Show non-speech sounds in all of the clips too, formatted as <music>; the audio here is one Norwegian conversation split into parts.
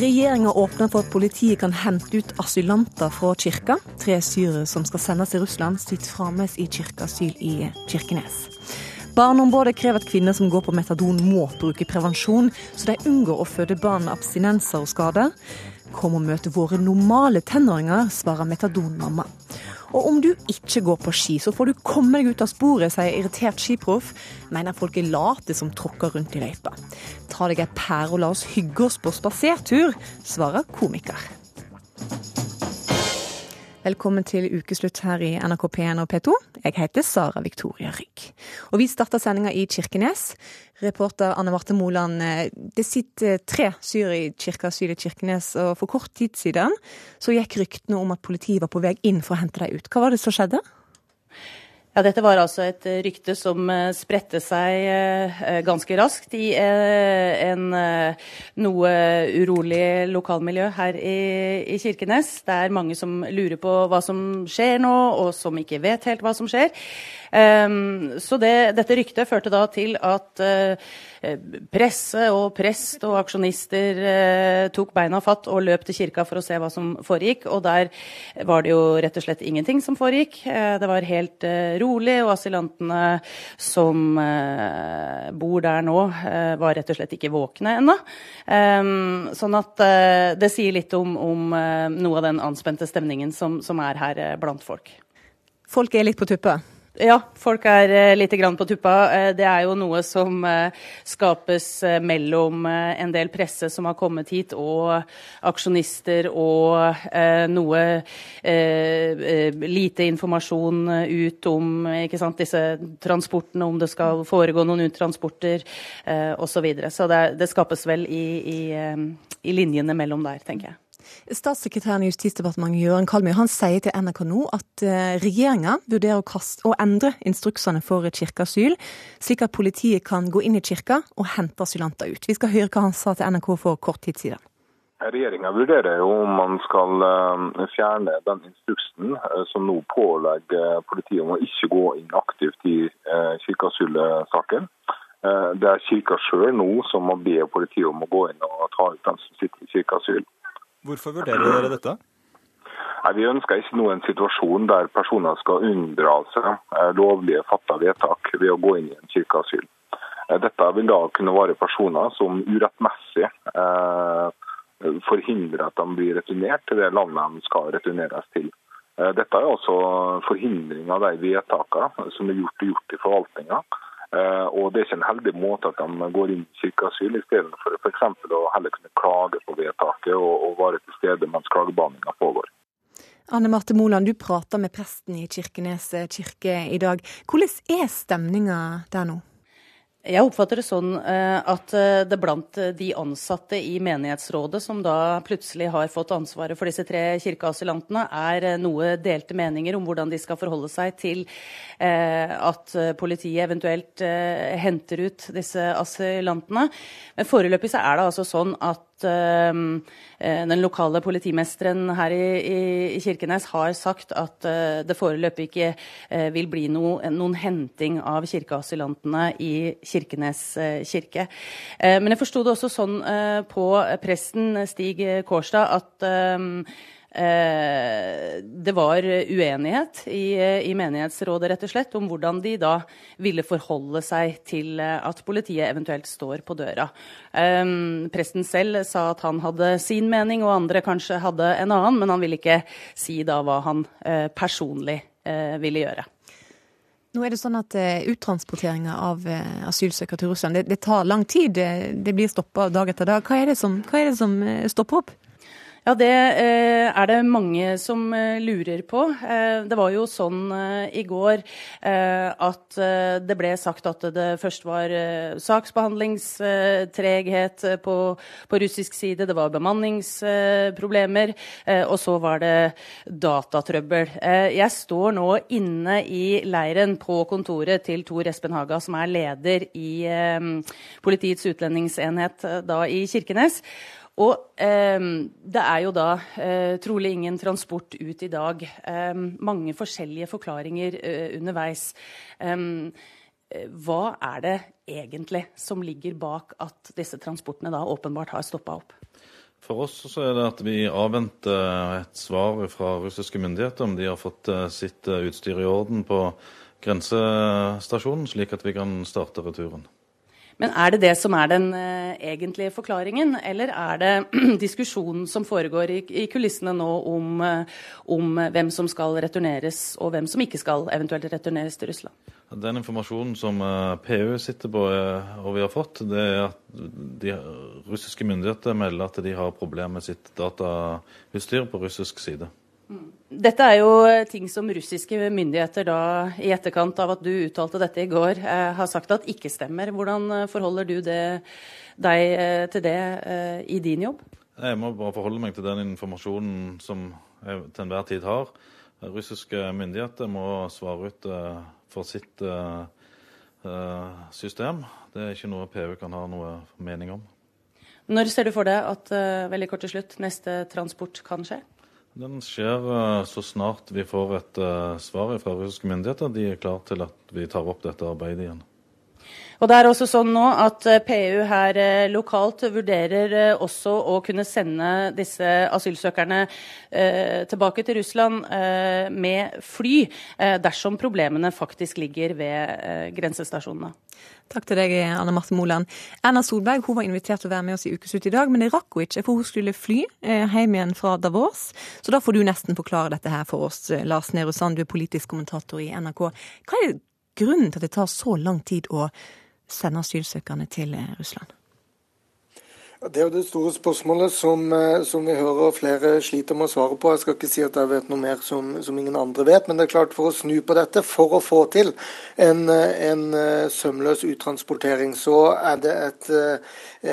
Regjeringa åpner for at politiet kan hente ut asylanter fra kirka. Tre syrere som skal sendes til Russland, sitter fremdeles i kirkeasyl i Kirkenes. Barneombudet krever at kvinner som går på metadon må bruke prevensjon, så de unngår å føde barn med abstinenser og skader. Kom og møte våre normale tenåringer, svarer metadonmamma. Og om du ikke går på ski, så får du komme deg ut av sporet, sier irritert skiproff. Mener folk er late som tråkker rundt i løypa. Ta deg ei pære og la oss hygge oss på spasertur, svarer komiker. Velkommen til ukeslutt her i NRK P1 og P2. Jeg heter Sara Victoria Rygg. Og vi starter sendinga i Kirkenes. Reporter Anne Marte Moland, eh, det sitter tre syre i kirkeasyl i Kirkenes, og for kort tid siden så gikk ryktene om at politiet var på vei inn for å hente dem ut. Hva var det som skjedde? Ja, Dette var altså et eh, rykte som eh, spredte seg eh, ganske raskt i en noe urolig lokalmiljø her i, Kirkenes. Det er mange som lurer på hva som skjer nå, og som ikke vet helt hva som skjer. Um, så det, dette ryktet førte da til at uh, presse og prest og aksjonister uh, tok beina fatt og løp til kirka for å se hva som foregikk. Og der var det jo rett og slett ingenting som foregikk. Uh, det var helt rolig, og asylantene som bor der nå, var rett og slett ikke våkne ennå. Um, sånn at det sier litt om, om noe av den anspente stemningen som, som er her blant folk. Folk er litt på tuppet? Ja, folk er uh, lite grann på tuppa. Uh, det er jo noe som uh, skapes mellom en del presse som har kommet hit, og aksjonister, og noe lite informasjon ut om sant, disse transportene, om det skal foregå noen uttransporter osv. Så, videre. så det, det, skapes vel i, i, i linjene mellom der, tenker jeg. Statssekretæren i Justisdepartementet Jøran Kalmøy han sier til NRK nå at eh, regjeringa vurderer å, kaste, å, endre instruksene for kirkeasyl, slik at politiet kan gå inn i kirka og hente asylanter ut. Vi skal høre hva han sa til NRK for kort tid siden. Regjeringa vurderer jo om man skal eh, fjerne den instruksen eh, som nå pålegger politiet om å ikke gå inn aktivt i kirkeasylsaken. Det er kirka sjøl nå som må be politiet om å gå inn og ta ut den som sitter i kirkeasyl. Hvorfor vurderer dere dette? Nei, Vi ønsker ikke noen situasjon der personer skal unndra seg eh, lovlige fatta vedtak ved å gå inn i en kirkeasyl. Eh, dette vil da kunne være personer som urettmessig eh, forhindrer at de blir returnert til det landet de skal returneres til. Dette er også forhindring av de vedtakene som er gjort, gjort i forvaltninga. Eh, og Det er ikke en heldig måte at de går inn i kirkeasyl, istedenfor f.eks. å heller kunne klage på vedtaket og, og være til stede mens klagebehandlinga pågår. Anne Marte Moland, du prater med presten i Kirkenes kirke i dag. Hvordan er stemninga der nå? Jeg oppfatter det sånn eh, at eh, det blant de ansatte i menighetsrådet, som da plutselig har fått ansvaret for disse tre kirkeasylantene, er eh, noe delte meninger om hvordan de skal forholde seg til at politiet eventuelt henter ut disse asylantene. Men foreløpig så er det altså sånn at den lokale politimesteren her i, Kirkenes har sagt at det foreløpig ikke vil bli noen henting av kirkeasylantene i Kirkenes eh, kirke. Eh, men jeg forsto det også sånn eh, på presten Stig Kårstad at det var uenighet i, i, menighetsrådet rett og slett om hvordan de da ville forholde seg til at politiet eventuelt står på døra. Um, presten selv sa at han hadde sin mening, og andre kanskje hadde en annen, men han ville ikke si da hva han uh, personlig uh, ville gjøre. Nå er det sånn at uh, Uttransporteringa av uh, asylsøkere til Russland det, det, tar lang tid. Det, blir stoppa dag etter dag. Hva er det som, er det som stopper opp? Ja, Det eh, er det mange som eh, lurer på. Eh, det var jo sånn i går at det ble sagt at det først var saksbehandlingstreghet på, på, russisk side, det var bemanningsproblemer, og så var det datatrøbbel. Jeg står nå inne i leiren på kontoret til Tor Espen Haga, som er leder i Politiets utlendingsenhet da i Kirkenes. Og eh, det er jo da eh, trolig ingen transport ut i dag. Eh, mange forskjellige forklaringer eh, underveis. Eh, hva er det egentlig som ligger bak at disse transportene da åpenbart har stoppa opp? For oss så er det at vi avventer et svar fra russiske myndigheter om de har fått eh, sitt utstyr i orden på grensestasjonen, slik at vi kan starte returen. Men er det det som er den uh, egentlige forklaringen, eller er det <clears throat> diskusjonen som foregår i, i kulissene nå om, uh, om, hvem som skal returneres, og hvem som ikke skal eventuelt returneres til Russland? Den informasjonen som PU sitter på og vi har fått, det er at de russiske myndigheter melder at de har problemer med sitt datautstyr på russisk side. Dette er jo ting som russiske myndigheter da, i etterkant av at du uttalte dette i går, eh, har sagt at ikke stemmer. Hvordan eh, forholder du det, deg eh, til det eh, i din jobb? Jeg må bare forholde meg til den informasjonen som jeg til enhver tid har. Russiske myndigheter må svare ut eh, for sitt system. Det er ikke noe PU kan ha noe mening om. Når ser du for deg at veldig kort til slutt, neste transport kan skje? Den skjer eh, så snart vi får et uh, svar fra russiske myndigheter. De er klare til at vi tar opp dette arbeidet igjen. Og det er også sånn nå at eh, PU her lokalt vurderer også å kunne sende disse asylsøkerne eh, tilbake til Russland eh, med fly, eh, dersom problemene faktisk ligger ved grensestasjonene. Takk til deg, Anne Marte Moland. Erna Solberg hun var invitert til å være med oss i Ukeslutt i dag, men det rakk hun ikke, for hun skulle fly eh, hjem igjen fra Davos. Så da får du nesten forklare dette her for oss, eh, Lars Nehru Sand, du er politisk kommentator i NRK. Hva er grunnen til at det tar så lang tid å sende asylsøkerne til eh, Russland? Det er jo det store spørsmålet som, eh, som, vi hører flere sliter med å svare på. Jeg skal ikke si at jeg vet noe mer som, som, ingen andre vet, men det er klart for å snu på dette, for å få til en, en eh, sømløs uttransportering, så er det et,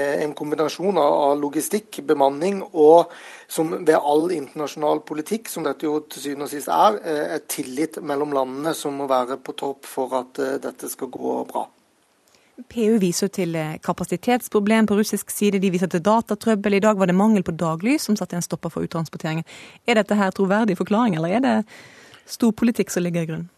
en kombinasjon av logistikk, bemanning og som ved all internasjonal politikk, som dette jo til syvende og sist er, et tillit mellom landene som må være på topp for at dette skal gå bra. PU viser til eh, kapasitetsproblem på russisk side, de viser til datatrøbbel. I dag var det mangel på daglys som satte en stopper for uttransporteringen. Er dette her troverdig forklaring, eller er det storpolitikk som ligger i grunnen?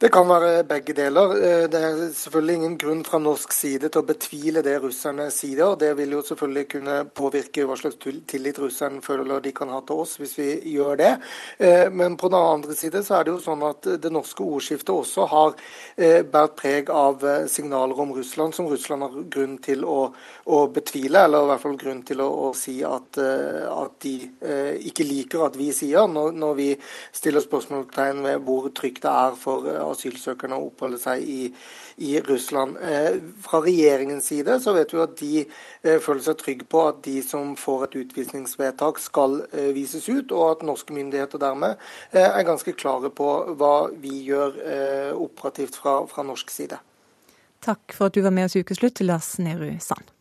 Det kan være begge deler. Eh, det er selvfølgelig ingen grunn fra norsk side til å betvile det russerne sier. Det vil jo selvfølgelig kunne påvirke hva slags tillit russerne føler de kan ha til oss hvis vi gjør det. Eh, men på den andre side så er det jo sånn at det norske ordskiftet også har eh, båret preg av signaler om Russland som Russland har grunn til å, å betvile, eller i hvert fall grunn til å, å si at, at, de ikke liker at vi sier, når, når vi stiller spørsmålstegn ved hvor trygt det er for asylsøkerne å oppholde seg i, i Russland. Eh, fra regjeringens side så vet vi at de eh, føler seg trygge på at de som får et utvisningsvedtak, skal eh, vises ut, og at norske myndigheter dermed er ganske klare på hva vi gjør operativt fra, fra norsk side. Takk for at du var med oss i Ukeslutt, Lars Nehru Sand.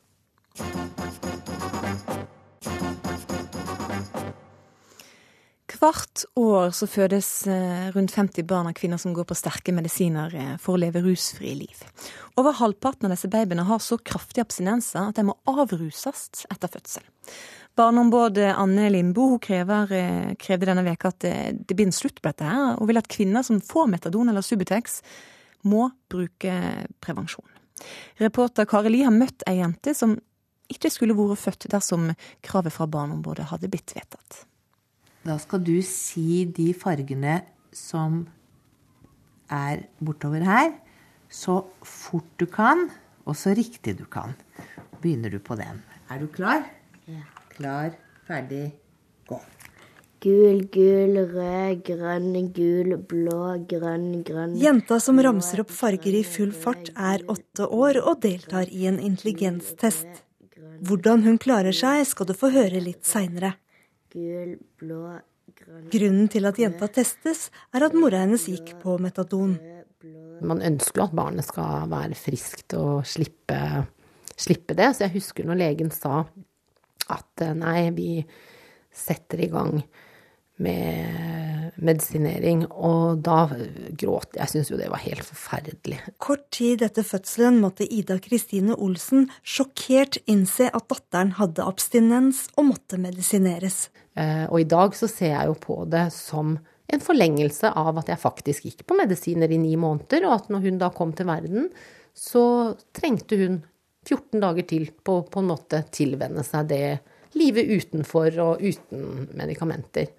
Hvert år så fødes eh, rundt 50 barn av kvinner som går på sterke medisiner eh, for å leve rusfrie liv. Over halvparten av disse babyene har så kraftige abstinenser at de må avruses etter fødsel. Barneombud Anne Lindboe krever, eh, krevde denne veka at det blir en slutt på dette, her, og vil at kvinner som får metadon eller Subutex, må bruke prevensjon. Reporter Kari Li har møtt ei jente som ikke skulle vært født dersom kravet fra Barneombudet hadde blitt vedtatt. Da skal du si de fargene som er bortover her, så fort du kan, og så riktig du kan. Begynner du på den. Er du klar? Ja. Klar, ferdig, gå. Gul, gul, rød, grønn, gul, blå, grønn, grønn Jenta som ramser opp farger i full fart, er åtte år og deltar i en intelligenstest. Hvordan hun klarer seg, skal du få høre litt seinere gul, blå, grønn Grunnen til at jenta testes, er at mora hennes gikk på metadon. Man ønsker jo at barnet skal være friskt og slippe, slippe det. Så jeg husker når legen sa at eh, nei, vi setter i gang med medisinering. Og da gråt jeg. Jeg syntes jo det var helt forferdelig. Kort tid etter fødselen måtte Ida Kristine Olsen sjokkert innse at datteren hadde abstinens og måtte medisineres. Eh, og i dag så ser jeg jo på det som en forlengelse av at jeg faktisk gikk på medisiner i ni måneder, og at når hun da kom til verden, så trengte hun 14 dager til på på en måte tilvenne seg det livet utenfor og uten medikamenter.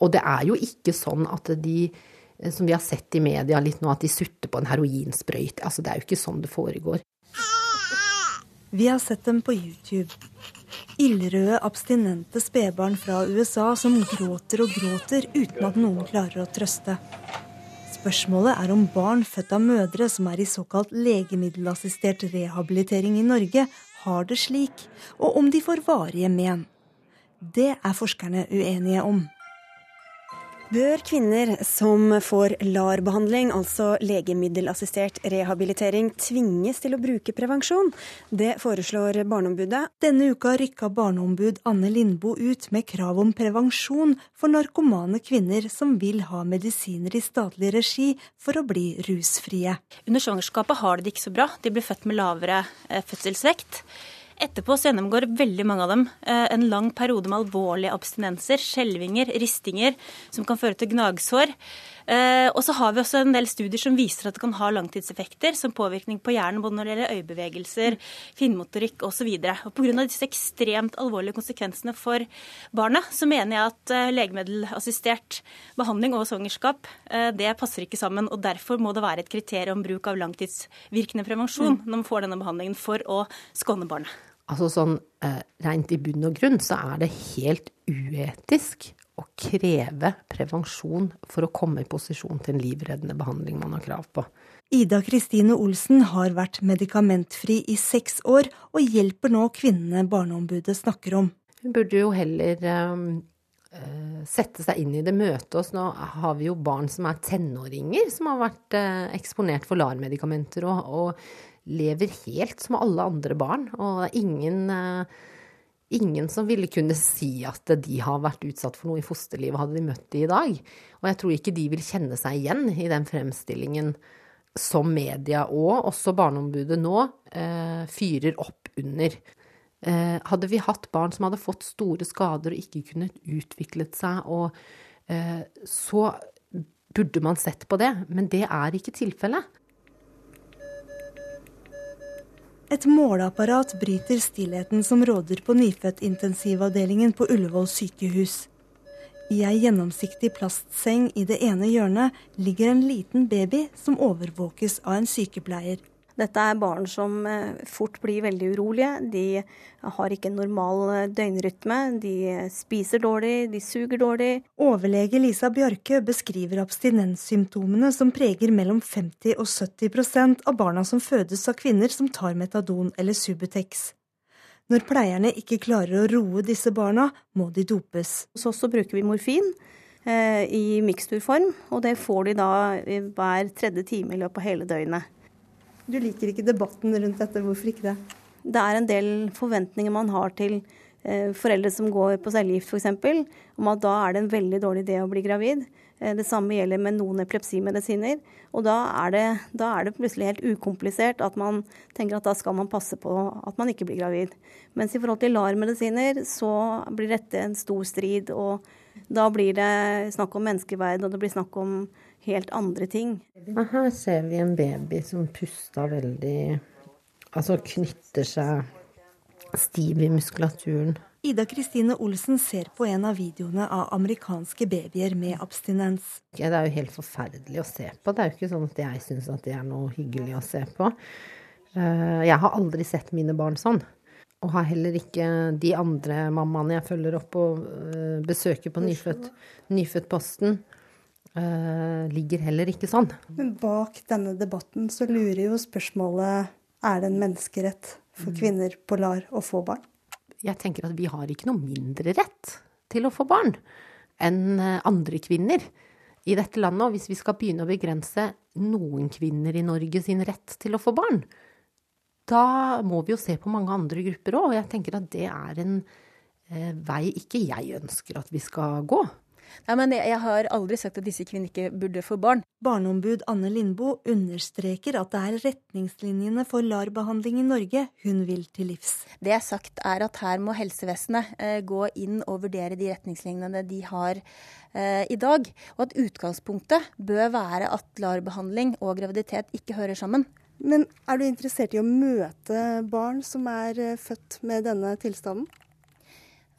Og det er jo ikke sånn at de, som vi har sett i media litt nå, at de sutter på en heroinsprøyte. Altså, det er jo ikke sånn det foregår. Vi har sett dem på YouTube. Ildrøde, abstinente spedbarn fra USA som gråter og gråter uten at noen klarer å trøste. Spørsmålet er om barn født av mødre som er i såkalt legemiddelassistert rehabilitering i Norge, har det slik, og om de får varige men. Det er forskerne uenige om. Bør kvinner som får LAR-behandling, altså legemiddelassistert rehabilitering, tvinges til å bruke prevensjon? Det foreslår Barneombudet. Denne uka rykka barneombud Anne Lindboe ut med krav om prevensjon for narkomane kvinner som vil ha medisiner i statlig regi for å bli rusfrie. Under svangerskapet har de det ikke så bra. De blir født med lavere eh, fødselsvekt. Etterpå så gjennomgår veldig mange av dem eh, en lang periode med alvorlige abstinenser, skjelvinger, ristinger, som kan føre til gnagsår. Eh, og så har vi også en del studier som viser at det kan ha langtidseffekter, som påvirkning på hjernen både når det gjelder øyebevegelser, finmotorikk osv. Pga. disse ekstremt alvorlige konsekvensene for barna, så mener jeg at eh, legemiddelassistert behandling og svangerskap det passer ikke sammen. og Derfor må det være et kriterium om bruk av langtidsvirkende prevensjon mm. når man får denne behandlingen for å skåne barnet. Altså sånn eh, rent i bunn og grunn så er det helt uetisk å kreve prevensjon for å komme i posisjon til en livreddende behandling man har krav på. Ida Kristine Olsen har vært medikamentfri i seks år, og hjelper nå kvinnene Barneombudet snakker om. Hun burde jo heller um, sette seg inn i det møtet oss. Nå har vi jo barn som er tenåringer, som har vært uh, eksponert for LAR-medikamenter. og, og lever helt som alle andre barn. Og det er ingen, eh, ingen som ville kunne si at de har vært utsatt for noe i fosterlivet, hadde de møtt de i dag. Og jeg tror ikke de vil kjenne seg igjen i den fremstillingen som media og også Barneombudet nå eh, fyrer opp under. Eh, hadde vi hatt barn som hadde fått store skader og ikke kunnet utviklet seg, og, eh, så burde man sett på det. Men det er ikke tilfellet. Et måleapparat bryter stillheten som råder på nyfødtintensivavdelingen på Ullevål sykehus. I ei gjennomsiktig plastseng i det ene hjørnet ligger en liten baby som overvåkes av en sykepleier. Dette er barn som eh, fort blir veldig urolige. De har ikke en normal eh, døgnrytme. De spiser dårlig, de suger dårlig. Overlege Lisa Bjørke beskriver abstinenssymptomene som preger mellom 50 og 70% av barna som fødes av kvinner som tar metadon eller Subutex. Når pleierne ikke klarer å roe disse barna, må de dopes. Hos oss bruker vi morfin eh, i miksturform, og det får de da hver tredje time i løpet av hele døgnet. Du liker ikke debatten rundt dette. Hvorfor ikke det? Det er en del forventninger man har til eh, foreldre som går på cellegift f.eks., om at da er det en veldig dårlig idé å bli gravid. Eh, det samme gjelder med noen epilepsimedisiner. Og da er, det, da er, det, plutselig helt ukomplisert at man tenker at da skal man passe på at man ikke blir gravid. Mens i forhold til LAR-medisiner så blir dette en stor strid. Og da blir det snakk om menneskeverd, og det blir snakk om helt andre ting. Her ser vi en baby som puster veldig Altså knytter seg stiv i muskulaturen. Ida Kristine Olsen ser på en av videoene av amerikanske babyer med abstinens. Det er jo helt forferdelig å se på. Det er jo ikke sånn at jeg syns at det er noe hyggelig å se på. Eh, jeg har aldri sett mine barn sånn. Og har heller ikke de andre mammaene jeg følger opp og eh, besøker på nyfødt, Nyfødtposten. Uh, ligger heller ikke sånn. Men bak denne debatten så lurer jo spørsmålet er det en menneskerett for mm. kvinner på LAR å få barn? Jeg tenker at vi har ikke noe mindre rett til å få barn enn eh, andre kvinner i dette landet. Og hvis vi skal begynne å begrense noen kvinner i Norge sin rett til å få barn, da må vi jo se på mange andre grupper òg. Og jeg tenker at det er en eh, vei ikke jeg ønsker at vi skal gå. Nei, men jeg, har aldri sagt at disse kvinnene ikke burde få barn. Barneombud Anne Lindboe understreker at det er retningslinjene for LAR-behandling i Norge hun vil til livs. Det jeg har sagt er at her må helsevesenet eh, gå inn og vurdere de retningslinjene de har eh, i dag. Og at utgangspunktet bør være at LAR-behandling og graviditet ikke hører sammen. Men er du interessert i å møte barn som er eh, født med denne tilstanden?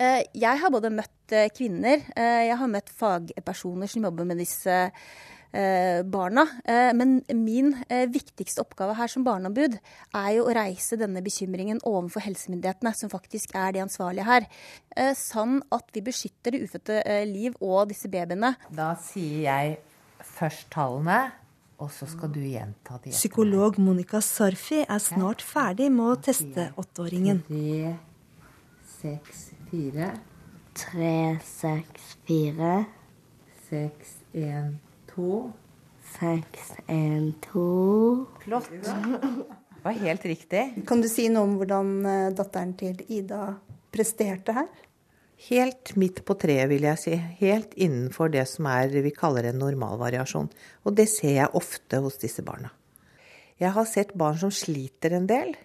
Jeg har både møtt kvinner, jeg har møtt fagpersoner som jobber med disse barna. Men min viktigste oppgave her som barneombud er jo å reise denne bekymringen overfor helsemyndighetene, som faktisk er de ansvarlige her. Sånn at vi beskytter det ufødte liv og disse babyene. Da sier jeg først tallene, og så skal du gjenta de. Psykolog Monica Sarfi er snart ferdig med å teste åtteåringen. Tre, seks, fire. Tre, seks, fire. Seks, en, to. Seks, en, to. Flott. Det var helt riktig. Kan du si noe om hvordan eh, datteren til Ida presterte her? Helt midt på treet, vil jeg si. Helt innenfor det som er, vi kaller en normalvariasjon. Og det ser jeg ofte hos disse barna. Jeg har sett barn som sliter en del.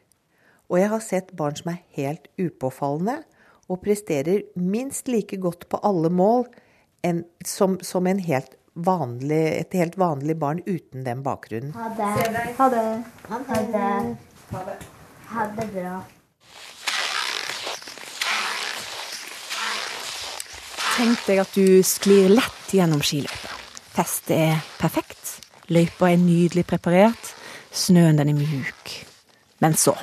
Og jeg har sett barn som er helt upåfallende og presterer minst like godt på alle mål en, som, som en helt vanlig, et helt vanlig barn uten den bakgrunnen. Ha det. Ha det. Ha det. Ha det bra. Tenk deg at du sklir lett gjennom skiløypa. Festet er perfekt, løypa er nydelig preparert, snøen den er mjuk. Men så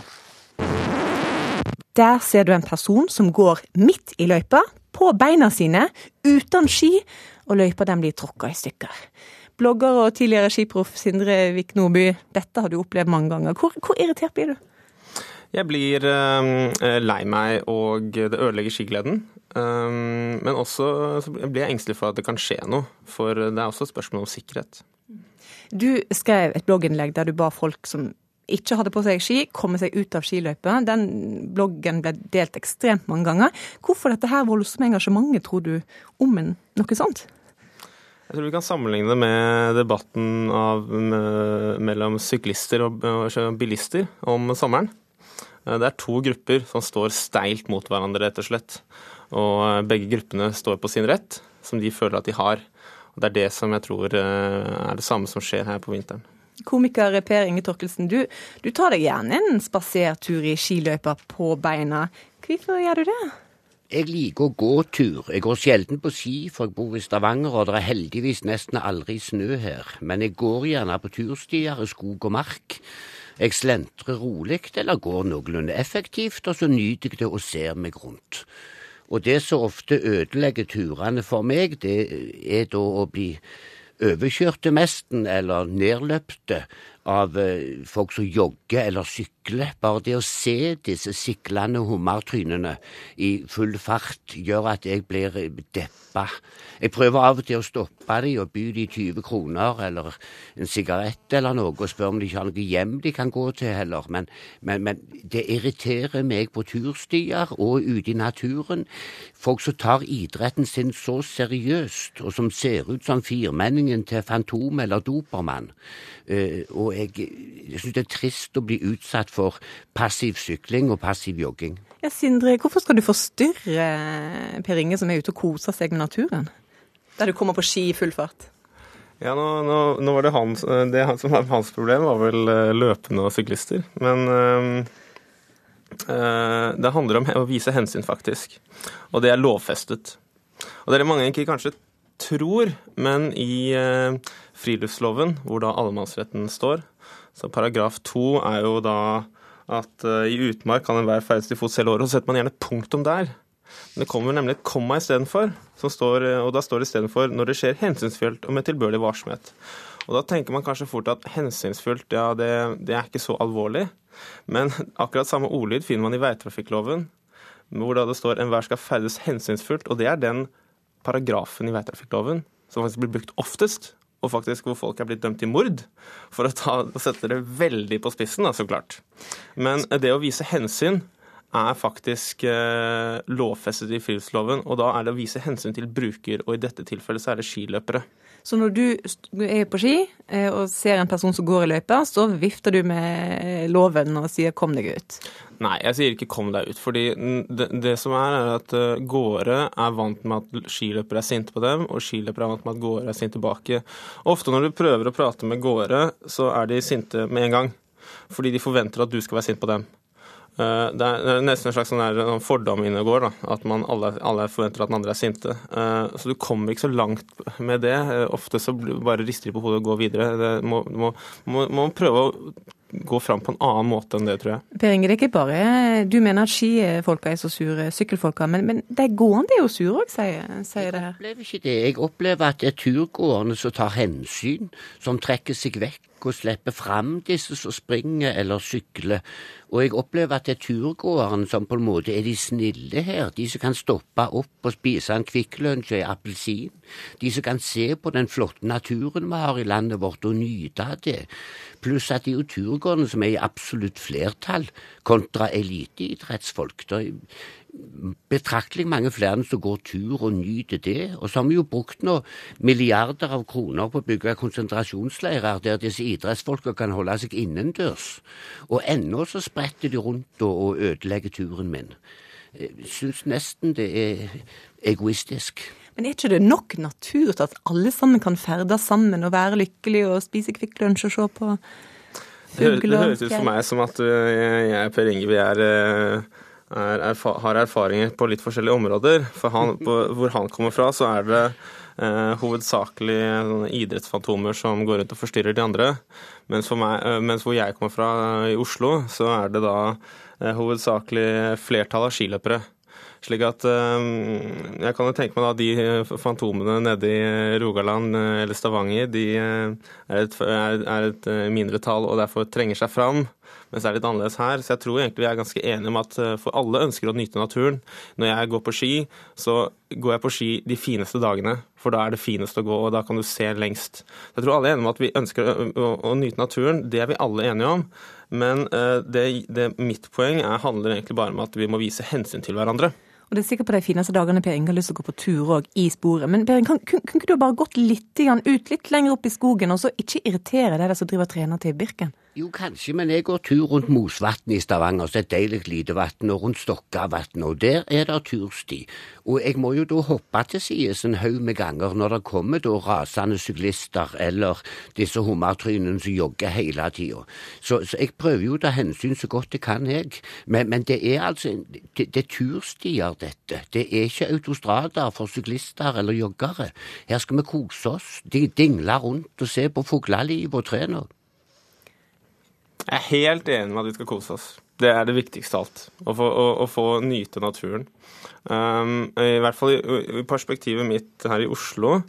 Der ser du en person som går midt i løypa, på beina sine, uten ski, og løypa den blir tråkka i stykker. Blogger og tidligere skiproff Sindre Vik Nordby, dette har du opplevd mange ganger. Hvor, hvor irritert blir du? Jeg blir uh, lei meg, og det ødelegger skigleden. Um, men også blir jeg engstelig for at det kan skje noe, for det er også et spørsmål om sikkerhet. Du skrev et blogginnlegg der du ba folk som ikke hadde på seg ski, komme seg ut av skiløypa. Den bloggen ble delt ekstremt mange ganger. Hvorfor dette her voldsomme engasjementet, tror du, om en, noe sånt? Jeg tror vi kan sammenligne det med debatten av, mellom syklister og, og bilister om sommeren. Eh, det er to grupper som står steilt mot hverandre, rett og slett. Og eh, begge gruppene står på sin rett, som de føler at de har. Og Det er det som jeg tror eh, er det samme som skjer her på vinteren. Komiker Per Inge Torkelsen, du, du tar deg gjerne en spasertur i skiløypa på beina. Hvorfor gjør du det? Jeg liker å gå tur. Jeg går sjelden på ski, for jeg bor i Stavanger og det er heldigvis nesten aldri snø her. Men jeg går gjerne på turstier i skog og mark. Jeg slentrer rolig eller går noenlunde effektivt, og så nyter jeg det og ser meg rundt. Og det som ofte ødelegger turene for meg, det er da å bli overkjørte mesten eller nedløpte av eh, folk som jogger eller sykler. Bare det å se disse siklende hummertrynene i full fart gjør at jeg blir deppa. Jeg prøver av og til å stoppe dem og by dem 20 kroner eller en sigarett eller noe, og spørre om de ikke har noe hjem de kan gå til heller. Men, men, men det irriterer meg på turstier og ute i naturen. Folk som tar idretten sin så seriøst, og som ser ut som firmenningen til Fantom eller Dopermann. Uh, og jeg, jeg syns det er trist å bli utsatt for passiv sykling og passiv jogging. Ja, Sindre, hvorfor skal du forstyrre Per Inge som er ute og koser seg med naturen? Der du kommer på ski i full fart? Ja, nå, nå, nå var det hans, Det som var hans problem, var vel eh, løpende og syklister. Men øh, det handler om å vise hensyn, faktisk. Og det er lovfestet. Og det er det mange ikke kanskje tror, men i øh, friluftsloven, hvor da allemannsretten står. Så paragraf to er jo da at uh, i utmark kan enhver ferdes til fots hele året. Og så setter man gjerne punktum der. Men det kommer nemlig et komma istedenfor, og da står det istedenfor 'når det skjer hensynsfullt og med tilbørlig varsomhet'. Og Da tenker man kanskje fort at hensynsfullt, ja, det, det er ikke så alvorlig. Men <laughs> akkurat samme ordlyd finner man i veitrafikkloven, hvor da det står 'enhver skal ferdes hensynsfullt'. Og det er den paragrafen i veitrafikkloven som faktisk blir brukt oftest og faktisk hvor folk er blitt dømt til mord, for å ta, sette det veldig på spissen, da, så klart. Men det å vise hensyn er faktisk eh, lovfestet i friluftsloven, og da er det å vise hensyn til bruker, og i dette tilfellet så er det skiløpere. Så når du er på ski eh, og ser en person som går i løypa, så vifter du med loven og sier 'kom deg ut'? Nei, jeg sier ikke 'kom deg ut'. fordi det, det som er, er at gårde er vant med at skiløpere er sinte på dem, og skiløpere er vant med at gårde er sinte tilbake. Ofte når du prøver å prate med gårde, så er de sinte med en gang. Fordi de forventer at du skal være sint på dem. Eh, det er nesten en slags sånn sånn fordom inne går. da, At man alle, alle, forventer at den andre er sinte. Eh, så du kommer ikke så langt med det. Eh, ofte så bare rister de på hodet og går videre. Det må, må, må, må prøve å gå fram på en annen måte enn det, tror jeg. Per Inge, det er ikke bare du mener at skifolka er så sure, sykkelfolka, men, men de gående er jo sure òg, sier, sier det her. Jeg opplever ikke det. Jeg opplever at det er turgående som tar hensyn, som trekker seg vekk og slippe fram disse som springer eller sykler. Og jeg opplever at det er turgåerne som på en måte er de snille her. De som kan stoppe opp og spise en Kvikk Lunsj og en appelsin. De som kan se på den flotte naturen vi har i landet vårt og nyte av det. Pluss at det er jo turgåerne som er i absolutt flertall kontra eliteidrettsfolk. Betraktelig mange flere som går tur og nyter det. Og så har vi jo brukt nå milliarder av kroner på å bygge konsentrasjonsleirer der disse idrettsfolka kan holde seg innendørs. Og ennå så spretter de rundt og ødelegger turen min. Jeg syns nesten det er egoistisk. Men er ikke det nok natur til at alle sammen kan ferdes sammen og være lykkelige og spise Kvikk Lunsj og se på fugler? Det, det høres ut for meg som at jeg og Per Inge vi er eh, er, har erfaringer på litt forskjellige områder. For han, på, hvor han kommer fra, så er det eh, hovedsakelig idrettsfantomer som går rundt og forstyrrer de andre. Mens, meg, eh, mens hvor jeg kommer fra, i Oslo, så er det da eh, hovedsakelig flertall av skiløpere. Slik at eh, Jeg kan jo tenke meg da de fantomene nede i Rogaland eller Stavanger, de er et, er et mindretall og derfor trenger seg fram mens det er litt annerledes her. Så jeg tror egentlig vi er ganske enige om at eh, for alle ønsker å nyte naturen. Når jeg går på ski, så går jeg på ski de fineste dagene, for da er det finest å gå, og da kan du se lengst. Så jeg tror alle er enige om at vi ønsker å, å, å nyte naturen. Det er vi alle enige om. Men uh, det, det, mitt poeng er, handler egentlig bare om at vi må vise hensyn til hverandre. Og det er sikkert på de fineste dagene Per Inge har lyst til å gå på tur òg, i sporet. Men Per Inge, kunne kan du bare gått litt ut, litt lenger opp i skogen, og så ikke irritere deg som driver trener til Birken? Jo, kanskje, men jeg går tur rundt Mosvatnet i Stavanger, så er et deilig lite vann, og rundt Stokkavatnet, og der er det tursti. Og jeg må jo da hoppe til sides en haug med ganger når det kommer da rasende syklister eller disse hummertrynene som jogger hele tida. Så, så, jeg prøver jo å ta hensyn så godt jeg kan, jeg. Men, men det er altså det, det, er turstier, dette. Det er ikke autostrader for syklister eller joggere. Her skal vi kose oss, de dingle rundt og se på fuglelivet og trærne. Jeg er helt enig med at vi skal kose oss. Det er det viktigste alt. Å få, å, å få nyte naturen. Um, I hvert fall i, i perspektivet mitt her i Oslo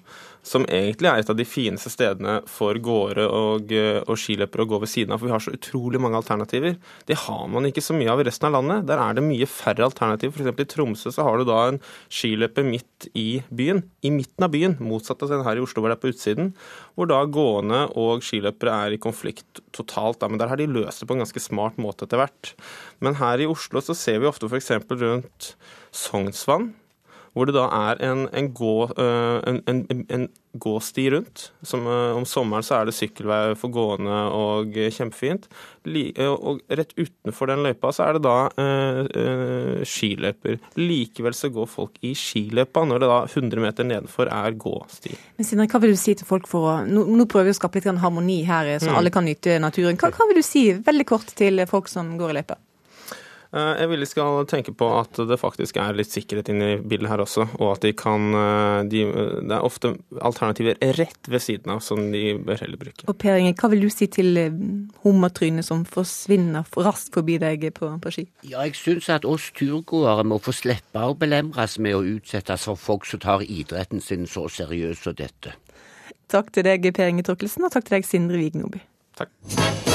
som egentlig er et av de fineste stedene for gåere og, eh, og skiløpere å gå ved siden av. For vi har så utrolig mange alternativer. Det har man ikke så mye av i resten av landet. Der er det mye færre alternativer. F.eks. i Tromsø så har du da en skiløper midt i byen. I midten av byen, motsatt av den her i Oslo hvor det er på utsiden. Hvor da gående og skiløpere er i konflikt totalt. Da. Men der har de løst det på en ganske smart måte etter hvert. Men her i Oslo så ser vi ofte f.eks. rundt Sognsvann hvor det da er en, en, gå, eh, en, en gåsti rundt. Som, eh, om sommeren så er det sykkelvei for gående og kjempefint. Eh, og rett utenfor den løypa så er det da eh, skiløyper. Likevel så går folk i skiløypa når det da 100 meter nedenfor er gåsti. Men Sindre, hva vil du si til folk for å Nå, nå prøver vi å skape litt harmoni her, så mm. alle kan nyte naturen. Hva, hva vil du si veldig kort til folk som går i løypa? Eh, jeg vil de skal tenke på at det faktisk er litt sikkerhet inne i bildet her også, og at de kan eh, de, Det er ofte alternativer rett ved siden av som de bør heller bruke. Og Per Inge, hva vil du si til eh, hummertrynet som forsvinner raskt forbi deg på, på ski? Ja, jeg syns at oss turgåere må få slippe å belemres med å utsettes for folk som tar idretten sin så seriøst som dette. Takk til deg, Per Inge Torkelsen, og takk til deg, Sindre Vignoby. Takk.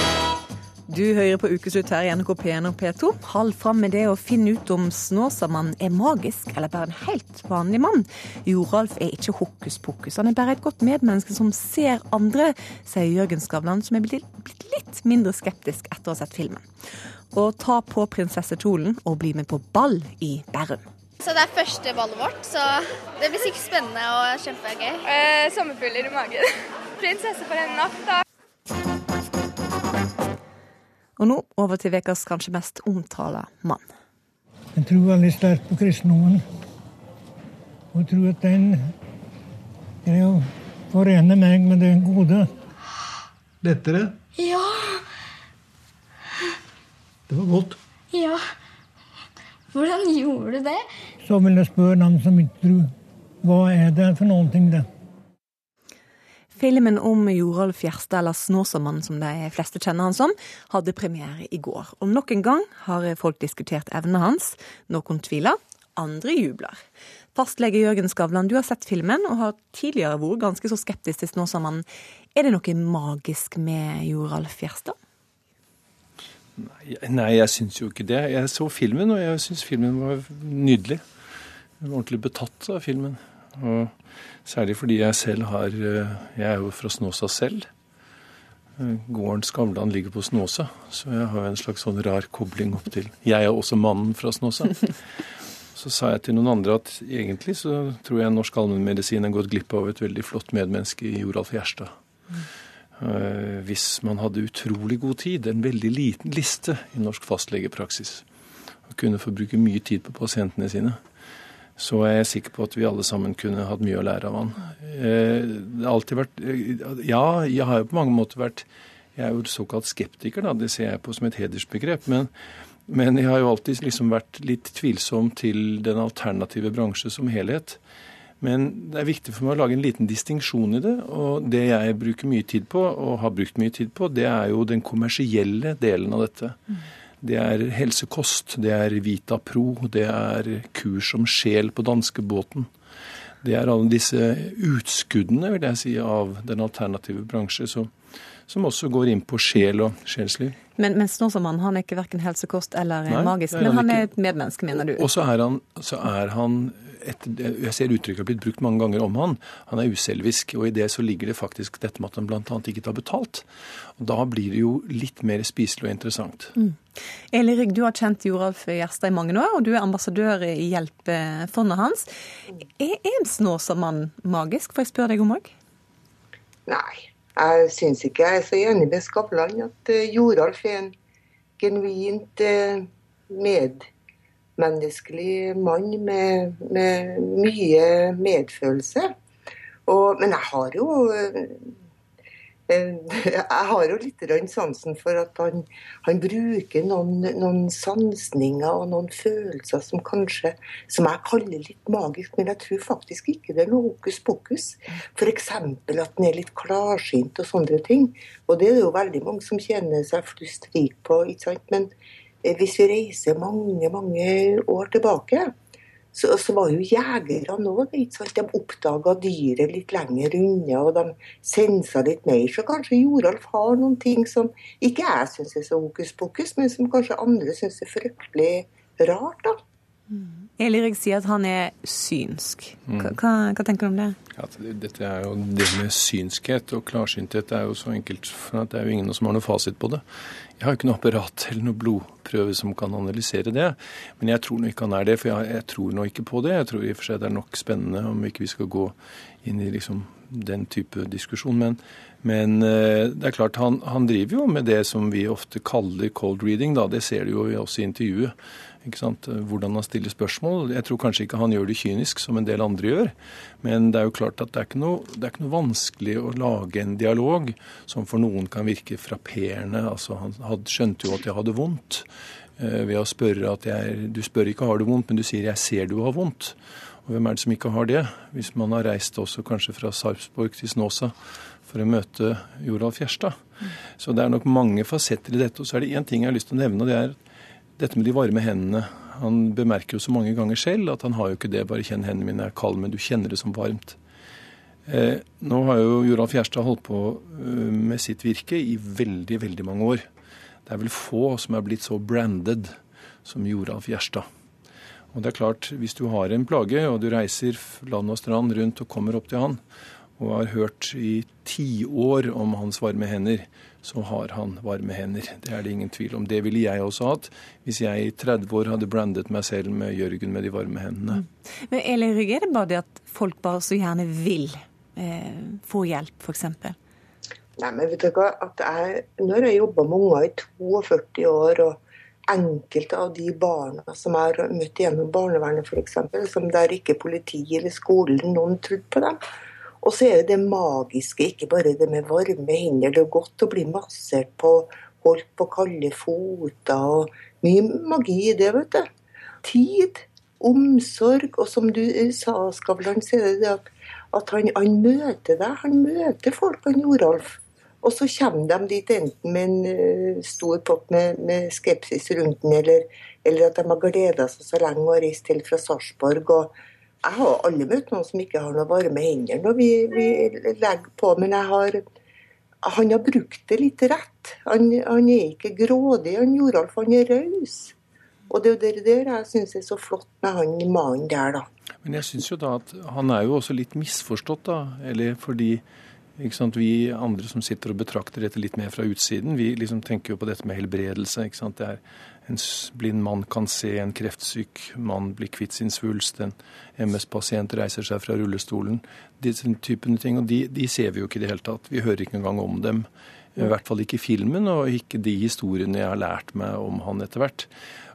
Du hører på Ukeslutt her i NRK P1 og P2. Hold fram med det å finne ut om Snåsamannen er magisk eller bare en helt vanlig mann. Joralf er ikke hokus pokus, han er bare et godt medmenneske som ser andre, sier Jørgen Skavlan, som er blitt litt mindre skeptisk etter å ha sett filmen. Og ta på prinsessekjolen og bli med på ball i Bærum. Så det er første ballet vårt, så det blir sikkert spennende og kjempegøy. Eh, sommerfugler i magen. <laughs> Prinsesse for en natt, da. Og nå over til ukas kanskje mest omtalte mann. Jeg tror veldig sterkt på kristendommen. Og jeg tror at den greier å forene meg med det gode. Lettere? Ja. Det var godt. Ja. Hvordan gjorde du det? Så vil jeg spørre dem som ikke tror. Hva er det for noen ting, det? Filmen om Jorolf Gjerstad, eller Snåsamannen som de fleste kjenner han som, hadde premiere i går. Og nok en gang har folk diskutert evnene hans. Noen tviler, andre jubler. Fastlege Jørgen Skavlan, du har sett filmen og har tidligere vært ganske så skeptisk til Snåsamannen. Er det noe magisk med Joralf Gjerstad? Nei, jeg syns jo ikke det. Jeg så filmen, og jeg syns filmen var nydelig. Jeg var ordentlig betatt av filmen. Og særlig fordi jeg selv har eh, Jeg er jo fra Snåsa selv. Eh, gården Skavlan ligger på Snåsa, så jeg har en slags sånn rar kobling opp til Jeg er også mannen fra Snåsa. <laughs> Så sa jeg til noen andre at egentlig så tror jeg norsk allmennmedisin har gått glipp av et veldig flott medmenneske i Joralf Gjerstad. Uh, hvis man hadde utrolig god tid, en veldig liten liste i norsk fastlegepraksis, og kunne få bruke mye tid på pasientene sine, så er jeg sikker på at vi alle sammen kunne hatt mye å lære av han. Eh, det har alltid vært eh, Ja, jeg har jo på mange måter vært Jeg er jo såkalt skeptiker, da. Det ser jeg på som et hedersbegrep. Men, men jeg har jo alltid liksom vært litt tvilsom til den alternative bransje som helhet. Men det er viktig for meg å lage en liten distinksjon i det. Og det jeg bruker mye tid på, og har brukt mye tid på, det er jo den kommersielle delen av dette. Mm. Det er helsekost, det er Vita Pro, det er kurs om sjel på danskebåten. Det er alle disse utskuddene vil jeg si, av den alternative bransje som, som også går inn på sjel og sjelsliv. Men, men Snåsamann han er ikke verken helsekost eller Nei, magisk, men han, han er et medmenneske, mener du? Og så er han, så er han et, jeg ser uttrykket har blitt brukt mange ganger om han. Han er uselvisk. Og i det så ligger det faktisk dette med at han bl.a. ikke tar betalt. Og da blir det jo litt mer spiselig og interessant. Mm. Eli Rygg, du har kjent Joralf Gjerstad i mange år, og du er ambassadør i Hjelpefondet hans. Er en Snåsamann magisk, får jeg spørre deg om òg? Nei, jeg syns ikke jeg er så enig med Skavlan at uh, Joralf er en genuint uh, med menneskelig mann med, med mye medfølelse. Og, men jeg har jo eh, jeg har jo litt sansen for at han, han bruker noen, noen, sansninger og noen følelser som kanskje som jeg kaller litt magisk, men jeg tror faktisk ikke det er noe hokus pokus. F.eks. at han er litt klarsynt og sånne ting. Og det er det jo veldig mange som kjenner seg flust rik på. ikke sant? Men Eh, hvis vi reiser mange, mange år tilbake, så, så var jo jegerne òg De oppdaga dyret litt lenger unna, og de sensa litt mer. Så kanskje Joralf har noen ting som ikke jeg syns er så hokus pokus, men som kanskje andre syns er fryktelig rart. da. Mm. Elirik sier at han er synsk. Hva, hva, hva tenker du om det? Ja, dette er jo det med synskhet og klarsynthet er jo så enkelt, for det er jo ingen som har noe fasit på det. Jeg har jo ikke noe apparat eller noe blodprøve som kan analysere det. Men jeg tror nå ikke han er det, for jeg, jeg, tror nå ikke på det. Jeg tror i og for seg det er nok spennende om ikke vi skal gå inn i liksom den type diskusjon. Men, men eh, det er klart, han, han, driver jo med det som vi ofte kaller cold reading. Da. Det ser du jo også i intervjuet. Hvordan han stiller spørsmål. Jeg tror kanskje ikke han gjør det kynisk, som en del andre gjør. Men det er jo klart at det er ikke noe, er ikke noe vanskelig å lage en dialog som for noen kan virke frapperende. Altså, han hadde, skjønte jo at jeg hadde vondt eh, ved å spørre at jeg Du spør ikke har du vondt, men du sier jeg ser du har vondt. Og hvem er det som ikke har det? Hvis man har reist også kanskje fra Sarpsborg til Snåsa for å møte Joralf Gjerstad. Så det er nok mange fasetter i dette. Og så er det én ting jeg har lyst til å nevne, og det er dette med de varme hendene. Han bemerker jo så mange ganger selv at han har jo ikke det, bare kjenn hendene mine er kalde, men du kjenner det som varmt. Eh, nå har jo Joralf Gjerstad holdt på uh, med sitt virke i veldig, veldig mange år. Det er vel få som er blitt så branded som Joralf Gjerstad. Og det er klart, hvis du har en plage, og du reiser land og strand rundt og kommer opp til han, og har hørt i tiår om hans varme hender, så har han varme hender. Det er det ingen tvil om. Det ville jeg også hatt hvis jeg i 30 år hadde brandet meg selv med Jørgen med de varme hendene. Mm. Men Elin Rygge, er det bare det at folk bare så gjerne vil eh, få hjelp, f.eks.? Nei, men vet du hva, at jeg, Når jeg jobba med unger i 42 år, og enkelte av de barna som jeg har møtt gjennom barnevernet f.eks., som der ikke politiet eller skolen noen trodde på dem, og så er det det magiske, ikke bare det med varme hender. Det er godt å bli massert på, holdt på kalde foter og mye magi i det, vet du. Tid, omsorg, og som du eh, sa, Skavlan, så er det det at, at han, han, møter deg. Han møter folk, han Joralf. Og så kommer de dit enten med en uh, stor pott med, med, skepsis rundt den, eller, eller at de har gleda seg så lenge og reist til fra Sarpsborg. og jeg har aldri møtt noen som ikke har noe varme hender når vi, vi legger på, men jeg har han har brukt det litt rett. Han, han er ikke grådig, han Joralf, han er raus. Og det er jo det der jeg syns er så flott med han mannen der, da. Men jeg syns jo da at han er jo også litt misforstått, da. Eller fordi vi andre som sitter og betrakter dette litt mer fra utsiden, vi liksom tenker jo på dette med helbredelse. ikke sant? Det er en blind mann kan se, en kreftsyk mann blir kvitt sin svulst, en MS-pasient reiser seg fra rullestolen. Disse typene ting, og de, de, ser vi jo ikke i det hele tatt. Vi hører ikke engang om dem. I hvert fall ikke i filmen, og ikke de historiene jeg har lært meg om han etter hvert.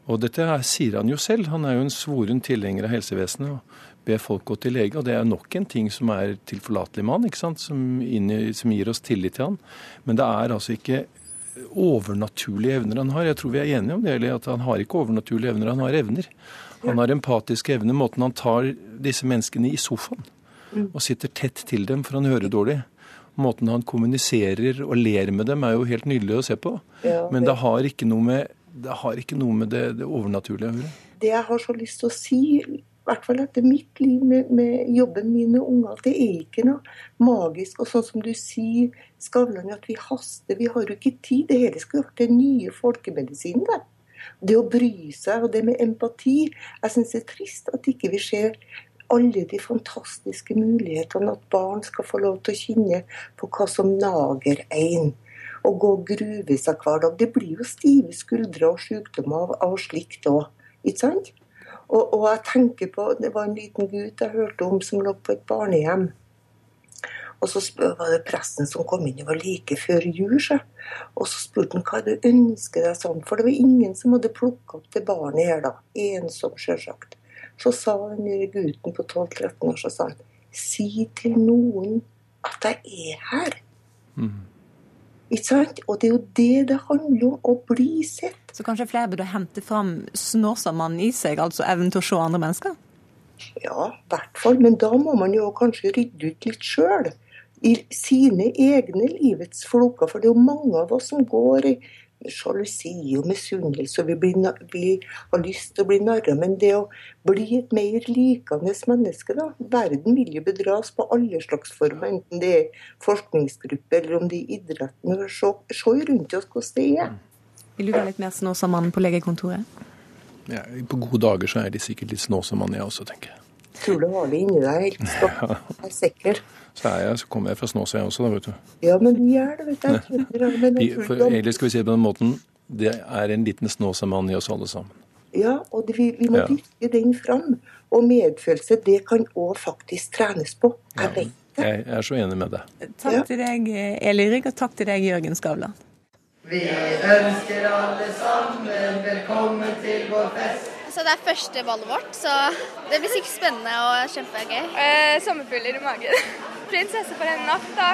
Og dette sier han jo selv. Han er jo en svoren tilhenger av helsevesenet. og ber folk gå til lege. Og det er nok en ting som er tilforlatelig med han? Som, som gir oss tillit til han. Men det er altså ikke overnaturlige evner han har. Jeg tror vi er enige om det, eller at han har ikke overnaturlige evner, han har evner. Han har empatiske evner. Måten han tar disse menneskene i sofaen og sitter tett til dem, for han hører dårlig. Måten han kommuniserer og ler med dem, er jo helt nydelig å se på. Men det har ikke noe med det, ikke noe med det, det overnaturlige å gjøre. Det jeg har så lyst til å si, i hvert fall etter mitt liv med, med, jobben min med unger, det er ikke noe magisk. Og sånn som du sier, Skavlan, at vi haster. Vi har jo ikke tid. Det hele skulle vært den nye folkemedisinen. Det. det å bry seg og det med empati. Jeg syns det er trist at ikke vi ser alle de fantastiske mulighetene. At barn skal få lov til å kjenne på hva som nager en. Og gå og gruve seg hver dag. Det blir jo stive skuldre og sykdommer av, av slikt òg. Ikke sant? Og, og, jeg tenker på, Det var en liten gutt jeg hørte om som lå på et barnehjem. Og så var det presten som kom inn, det var like før jul. Så. Og så spurte han hva du ønsker deg sånn, for det var ingen som hadde plukka opp det barnet her da. Ensom, sjølsagt. Så sa den gutten på 12-13 år så sa han, si til noen at jeg er her. Mm. Ikke sant? Og det er jo det det handler om, å bli sett. Så kanskje flere burde hente fram Snåsamannen i seg, altså evnen til å se andre mennesker? Ja, i hvert fall. Men da må man jo kanskje rydde ut litt sjøl. I sine egne livets floker. For det er jo mange av oss som går i sjalusi og misunnelse, og vi, blir, vi, har lyst til å bli narra. Men det å bli et mer likende menneske, da. Verden vil jo bedras på alle slags former, enten det er forskningsgruppe eller om det er idretten. Se, se rundt oss hvordan det er. Vil du være litt mer snåsamann på legekontoret? Ja, på gode dager så er de sikkert litt snåsamann, jeg også, tenker jeg. Tror du har det inni deg helt stopp. Jeg er sikker. Så, er jeg, så kommer jeg fra Snåsa, jeg også, da, vet du. Ja, men vi er det, vet du. For, egentlig skal vi si det på den måten, det er en liten Snåsamann i oss alle sammen. Ja, og det, vi, vi, må ja. dyrke den fram. Og medfølelse, det kan òg faktisk trenes på. Jeg vet det. Jeg er så enig med deg. Takk ja. til deg, Eli Rygg, og takk til deg, Jørgen Skavlan. Vi ønsker alle sammen velkommen til vår fest. Så det er første ballet vårt, så det blir sikkert spennende og kjempegøy. Eh, sommerfugler i magen. <laughs> Prinsesse for en natt, da.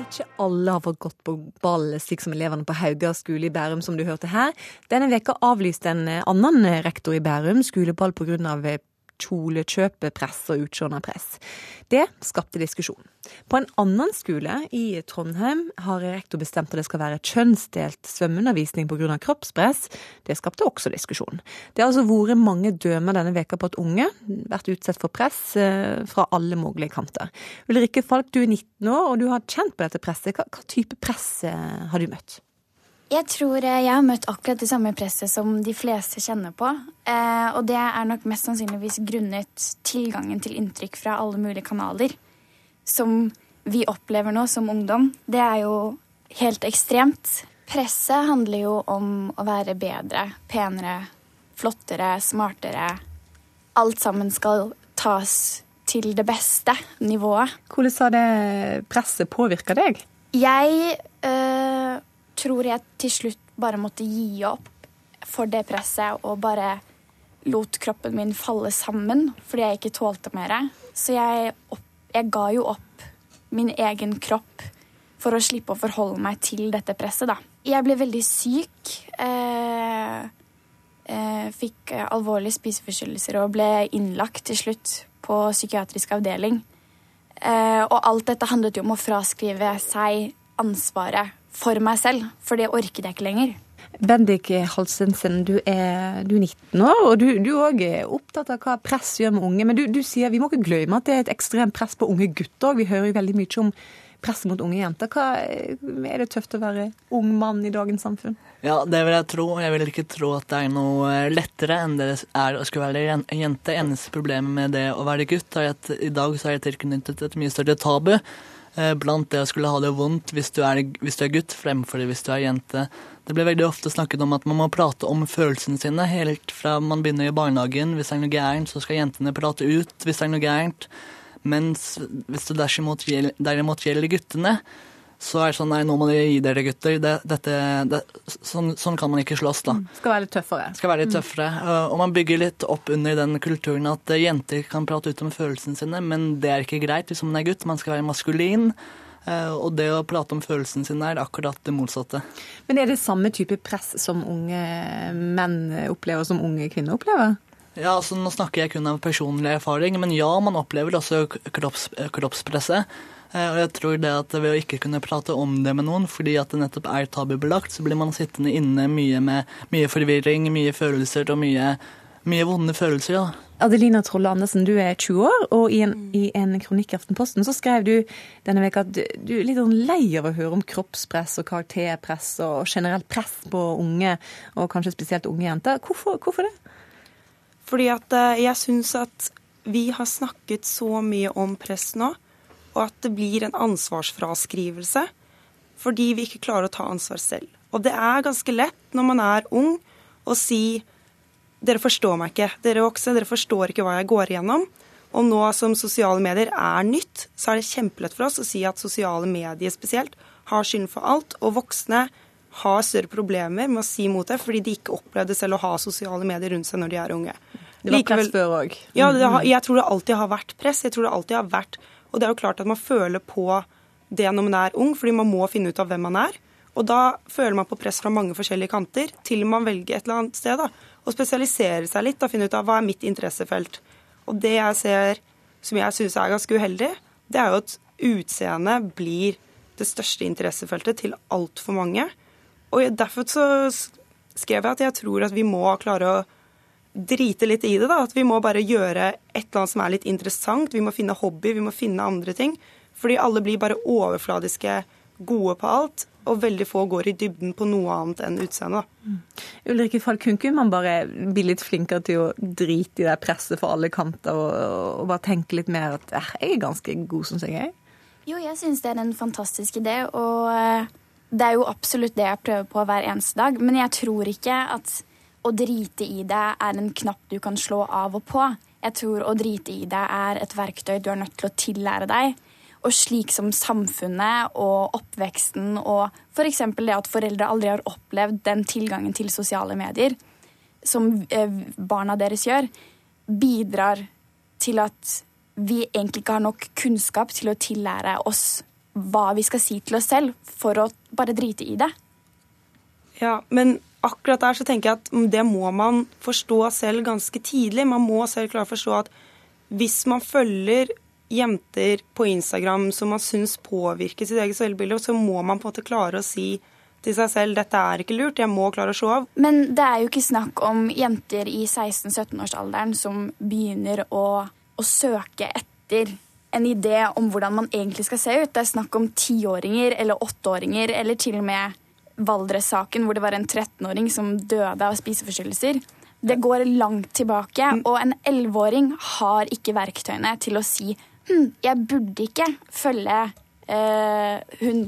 Ikke alle har fått gått på ball, slik som elevene på Hauga skole i Bærum, som du hørte her. Denne veka avlyste en annen rektor i Bærum skoleball pga kjolekjøpepress og utseendepress. Det skapte diskusjon. På en annen skole i Trondheim har rektor bestemt at det skal være kjønnsdelt svømmeundervisning pga. kroppspress. Det skapte også diskusjon. Det har altså vært mange dømer denne veka på at unge vært utsatt for press eh, fra alle mulige kanter. Ulrikke Falk, du er 19 år og du har kjent på dette presset. Hva, hva type press eh, har du møtt? Jeg tror eh, jeg har møtt akkurat det samme presset som de fleste kjenner på. Eh, og det er nok mest sannsynligvis grunnet tilgangen til inntrykk fra alle mulige kanaler. Som vi opplever nå som ungdom. Det er jo helt ekstremt. Presset handler jo om å være bedre, penere, flottere, smartere. Alt sammen skal tas til det beste nivået. Hvordan har det presset påvirka deg? Jeg øh, tror jeg til slutt bare måtte gi opp for det presset og bare lot kroppen min falle sammen fordi jeg ikke tålte mer. Så jeg, opp, jeg ga jo opp min egen kropp for å slippe å forholde meg til dette presset, da. Jeg ble veldig syk. Eh, eh, fikk alvorlige spiseforstyrrelser og ble innlagt til slutt på psykiatrisk avdeling. Eh, og alt dette handlet jo om å fraskrive seg ansvaret for meg selv, for det orket jeg ikke lenger. Bendik Halsensen, du er, du er 19 år, og du, du òg er opptatt av hva press gjør med unge. Men du, du, sier vi må ikke glemme at det er et ekstremt press på unge gutter òg. Vi hører jo veldig mye om press mot unge jenter. Hva, er det tøft å være ung mann i dagens samfunn? Ja, det vil jeg tro. Jeg vil ikke tro at det er noe lettere enn det er å skulle være jente. Eneste problemet med det å være gutt er at i dag så er det tilknyttet et mye større tabu eh, blant det å skulle ha det vondt hvis du er, hvis du er gutt, fremfor det hvis du er jente. Det blir veldig ofte snakket om at man må prate om følelsene sine helt fra man begynner i barnehagen. Hvis det er noe gærent, så skal jentene prate ut hvis det er noe gærent. Mens hvis det derimot gjelder guttene, så er det sånn nei, nå må dere gi dere gutter. Det, dette, det, sånn, sånn, kan man ikke slåss, da. Mm, skal være litt tøffere. Skal være litt mm. tøffere. Og man bygger litt opp under den kulturen at jenter kan prate ut om følelsene sine, men det er ikke greit hvis man er gutt. Man skal være maskulin. Eh, og det å prate om følelsene sine er akkurat det motsatte. Men er det samme type press som unge menn opplever, som unge kvinner opplever? Ja, altså Nå snakker jeg kun av personlig erfaring, men ja, man opplever også kropps, kroppspresset. Eh, og jeg tror det at ved å ikke kunne prate om det med noen, fordi at det nettopp er tabubelagt, så blir man sittende inne mye med mye forvirring, mye følelser og mye, mye vonde følelser. ja. Adelina Trolle Andersen, du er 20 år, og i en, i en kronikk i Aftenposten så skrev du denne veka at du, du, er litt sånn lei av å høre om kroppspress og karakterpress og generelt press på unge, og kanskje spesielt unge jenter. Hvorfor, hvorfor det? Fordi at eh, jeg syns at vi har snakket så mye om press nå, og at det blir en ansvarsfraskrivelse fordi vi ikke klarer å ta ansvar selv. Og det er ganske lett når man er ung å si dere forstår meg ikke. Dere voksne, dere forstår ikke hva jeg går igjennom. Og nå som sosiale medier er nytt, så er det kjempelett for oss å si at sosiale medier spesielt har skylden for alt. Og voksne har større problemer med å si mot det, fordi de ikke opplevde selv å ha sosiale medier rundt seg når de er unge. Det var press før òg. Ja, har, jeg tror det alltid har vært press. Jeg tror det alltid har vært Og det er jo klart at man føler på det når man er ung, fordi man må finne ut av hvem man er. Og da føler man på press fra mange forskjellige kanter, til man velger et eller annet sted. da, og spesialiserer seg litt og finner ut av hva er mitt interessefelt. Og det jeg ser som jeg syns er ganske uheldig, det er jo at utseendet blir det største interessefeltet til altfor mange. Og derfor så skrev jeg at jeg tror at vi må klare å drite litt i det. da, At vi må bare gjøre et eller annet som er litt interessant. Vi må finne hobby, vi må finne andre ting. Fordi alle blir bare overfladiske gode på alt og veldig få går i dybden på noe annet enn utseendet. Mm. Ulrikke Falk, kunne man bare bli litt flinkere til å drite i det presset for alle kanter, og, og bare tenke litt mer at eh, jeg er ganske god som jeg er? Jo, jeg syns det er en fantastisk idé, og eh, det er jo absolutt det jeg prøver på hver eneste dag. Men jeg tror ikke at å drite i det er en knapp du kan slå av og på. Jeg tror å drite i det er et verktøy du er nødt til å tillære deg. Og slik som samfunnet og oppveksten og f.eks. det at foreldre aldri har opplevd den tilgangen til sosiale medier som eh, barna deres gjør, bidrar til at vi egentlig ikke har nok kunnskap til å tillære oss hva vi skal si til oss selv, for å bare drite i det. Ja, men akkurat der så tenker jeg at det må man forstå selv ganske tidlig. Man må selv klare å forstå at hvis man følger jenter på Instagram som man syns påvirker sitt eget selvbilde, så må man på en måte klare å si til seg selv dette er ikke lurt, jeg må klare å se av. Men det er jo ikke snakk om jenter i 16-17-årsalderen som begynner å, å, søke etter en idé om hvordan man egentlig skal se ut. Det er snakk om tiåringer eller åtteåringer eller til og med Valdres-saken hvor det var en 13-åring som døde av spiseforstyrrelser. Det går langt tilbake, mm. og en 11-åring har ikke verktøyene til å si hm, jeg burde ikke følge eh, hun,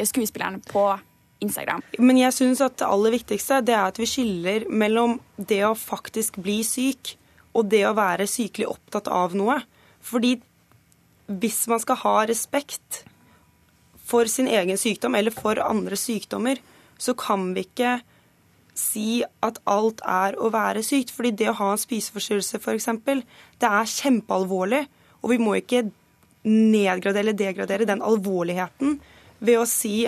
skuespilleren på Instagram. Men jeg syns at det aller viktigste det er at vi skiller mellom det å faktisk bli syk og det å være sykelig opptatt av noe. Fordi hvis man skal ha respekt for sin egen sykdom eller for andre sykdommer, så kan vi ikke si at alt er å være sykt. Fordi det å ha en spiseforstyrrelse, f.eks., det er kjempealvorlig. Og vi må ikke nedgradere eller degradere den alvorligheten ved å si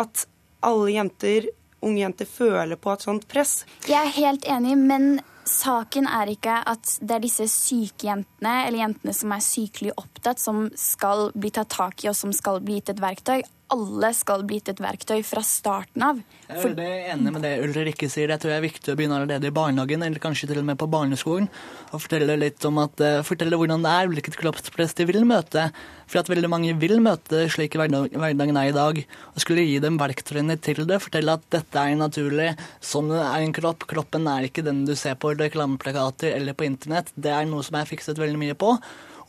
at alle jenter, unge jenter føler på et sånt press. Jeg er helt enig, men saken er ikke at det er disse syke jentene, eller jentene som er sykelig opptatt, som skal bli tatt tak i og som skal bli gitt et verktøy. Alle skal bli til et verktøy fra starten av. Jeg er enig med det Ulrikke sier. Jeg tror det er viktig å begynne allerede i barnehagen, eller kanskje til og med på barneskolen, og fortelle litt om at, uh, fortelle hvordan det er, hvilket kroppspress de vil møte. For at veldig mange vil møte slik hverdagen er i dag. Og skulle gi dem verktøyene til det, fortelle at dette er naturlig, sånn er en kropp. Kroppen er ikke den du ser på reklameplakater eller på internett. Det er noe som er fikset veldig mye på.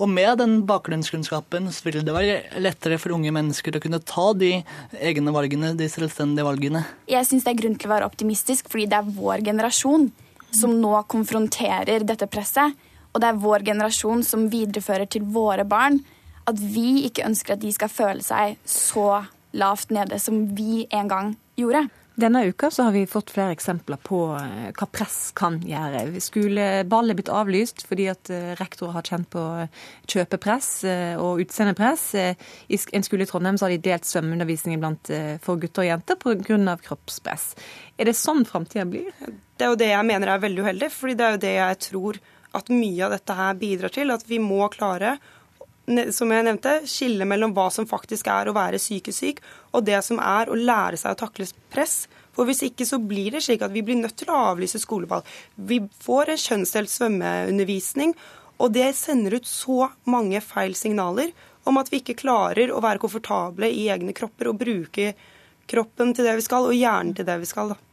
Og med den bakgrunnskunnskapen så vil det være lettere for unge mennesker å kunne ta de egne valgene, de selvstendige valgene. Jeg syns det er grunn til å være optimistisk, fordi det er vår generasjon som nå konfronterer dette presset. Og det er vår generasjon som viderefører til våre barn at vi ikke ønsker at de skal føle seg så lavt nede som vi en gang gjorde. Denne uka så har vi fått flere eksempler på eh, hva press kan gjøre. Skoleball er blitt avlyst fordi at eh, rektorer har kjent på kjøpepress eh, og utseendepress. I en skole i Trondheim så har de delt svømmeundervisningen blant for gutter og jenter pga. kroppspress. Er det sånn framtida blir? Det er jo det jeg mener er veldig uheldig, fordi det er jo det jeg tror at mye av dette her bidrar til. At vi må klare som jeg nevnte, skille mellom hva som faktisk er å være psykisk syk, og det som er å lære seg å takle press. For Hvis ikke så blir det slik at vi blir nødt til å avlyse skoleball. Vi får en kjønnsdelt svømmeundervisning, og det sender ut så mange feil signaler om at vi ikke klarer å være komfortable i egne kropper og bruke kroppen til det vi skal, og hjernen til det vi skal. da.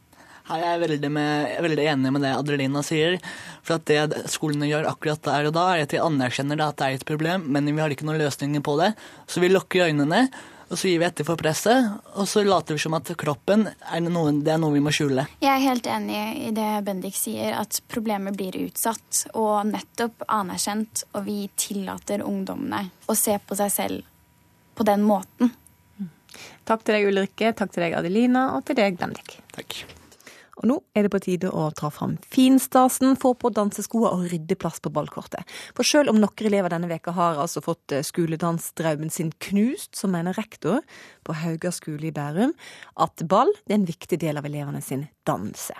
Her er jeg veldig, med, veldig, enig med det Adelina sier. For at det skolene gjør akkurat der og da, er at de anerkjenner det at det er et problem, men vi har ikke noen løsninger på det. Så vi lukker øynene, og så gir vi etter for presset, og så later vi som at kroppen er noe, det er noe vi må skjule. Jeg er helt enig i det Bendik sier, at problemet blir utsatt og nettopp anerkjent, og vi tillater ungdommene å se på seg selv på den måten. Takk til deg, Ulrikke, takk til deg, Adelina, og til deg, Bendik. Takk. Og nå er det på tide å ta fram finstasen, få på danseskoa og rydde plass på ballkortet. For selv om noen elever denne veka har altså fått eh, skoledansdrømmen sin knust, så mener rektor på Hauga skole i Bærum at ball er en viktig del av elevene sin danse.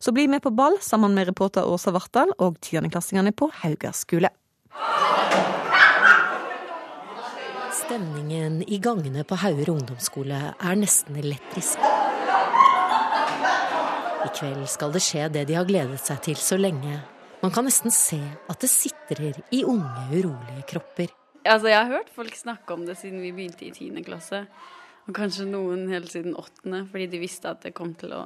Så bli med på ball sammen med reporter Åsa Vartdal og tiendeklassingene på Hauga skole. Stemningen i gangene på Hauger ungdomsskole er nesten elektrisk. I kveld skal det skje det de har gledet seg til så lenge. Man kan nesten se at det sitrer i unge, urolige kropper. Altså, jeg har hørt folk snakke om det siden vi begynte i tiende klasse. Og kanskje noen helt siden åttende, fordi de visste at det kom til å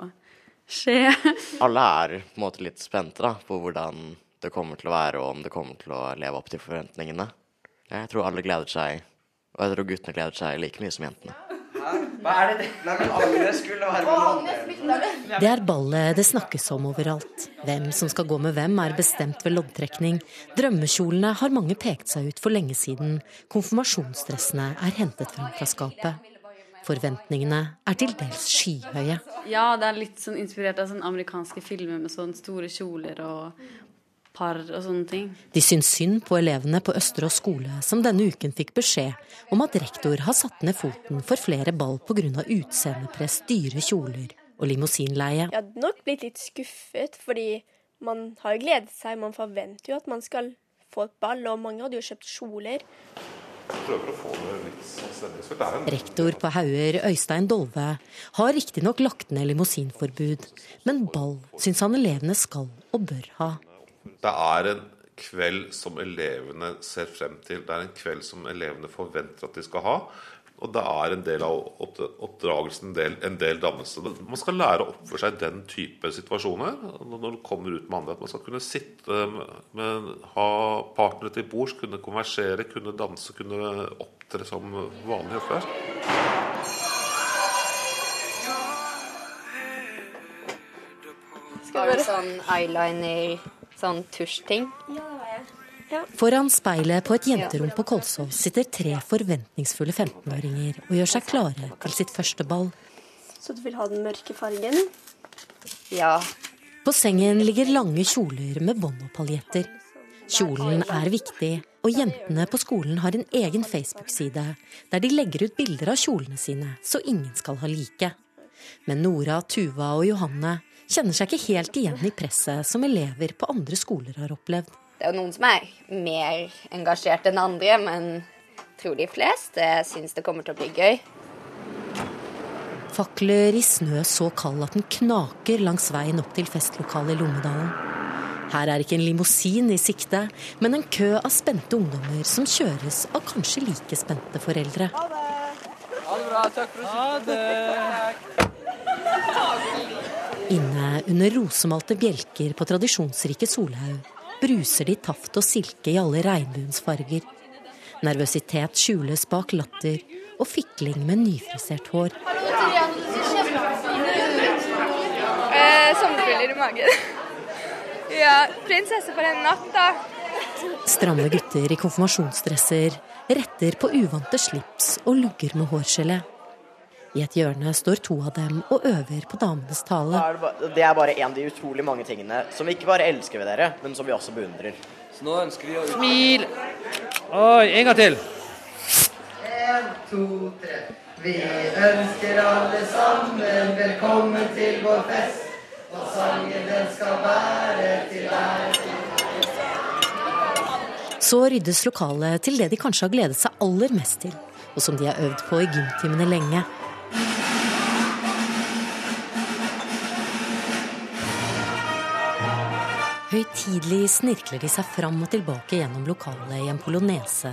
skje. <laughs> Alle er på en måte litt spente da, på hvordan det kommer til å være, og om det kommer til å leve opp til forventningene. Jeg tror alle gleder seg, og jeg tror guttene gleder seg like mye som jentene. Hva er det Nei, men alle skulle være med Det er ballet det snakkes om overalt. Hvem som skal gå med hvem er bestemt ved loddtrekning. Drømmekjolene har mange pekt seg ut for lenge siden. Konfirmasjonsdressene er hentet fram fra skapet. Forventningene er til dels skyhøye. Ja, det er litt sånn inspirert av sånn amerikanske filmer med sånne store kjoler og par og sånne ting. De syns synd på elevene på Østerås skole, som denne uken fikk beskjed om at rektor har satt ned foten for flere ball pga. utseendepress, dyre kjoler og limousinleie. Jeg hadde nok blitt litt skuffet, fordi man har jo gledet seg. Man forventer jo at man skal få et ball, og mange hadde jo kjøpt kjoler. Rektor på Hauger, Øystein Dolve, har riktignok lagt ned limousinforbud, men ball syns han elevene skal og bør ha. Det er en kveld som elevene ser frem til. Det er en kveld som elevene forventer at de skal ha. Og det er en del av oppdragelsen, en del, en del dannelse. Man skal lære å oppføre seg i den type situasjoner når du kommer ut med andre. At man skal kunne sitte, med, ha partnere til bords, kunne konversere, kunne danse, kunne opptre som vanlig før. Skal være sånn eyeliner sånn tusjting. Ja, det var jeg. Ja. Foran speilet på et jenterom på Kolsov sitter tre forventningsfulle 15-åringer og gjør seg klare til sitt første ball. Så du vil ha den mørke fargen? Ja. På sengen ligger lange kjoler med bånd og paljetter. Kjolen er viktig, og jentene på skolen har en egen Facebook-side der de legger ut bilder av kjolene sine, så ingen skal ha like. Men Nora, Tuva og Johanne kjenner seg ikke helt igjen i presset som elever på andre skoler har opplevd. Det er jo noen som er mer engasjert enn andre, men jeg tror de fleste syns det kommer til å bli gøy. Fakler i snø så kald at den knaker langs veien opp til festlokalet i Lommedalen. Her er ikke en limousin i sikte, men en kø av spente ungdommer som kjøres av kanskje like spente foreldre. Ha det bra. Takk for oss. Inne under rosemalte bjelker på tradisjonsrike Solhaug bruser de taft og silke i alle regnbuens farger. Nervøsitet skjules bak latter og fikling med nyfrisert hår. Eh, sommerfugler i magen. ja, prinsesse for en natt, da. Stramme gutter i konfirmasjonsdresser retter på uvante slips og lugger med hårgelé. I et hjørne står to av dem og øver på damenes tale. Det er bare en av de utrolig mange tingene som vi ikke bare elsker ved dere, men som vi også beundrer. Så nå ønsker vi å Smil! Oi, en gang til. En, to, tre. Vi ønsker alle sammen velkommen til vår fest. Og sangen den skal være til ære Så ryddes lokalet til det de kanskje har gledet seg aller mest til, og som de har øvd på i gymtimene lenge. Høytidelig snirkler de seg fram og tilbake gjennom lokalet i en polonese,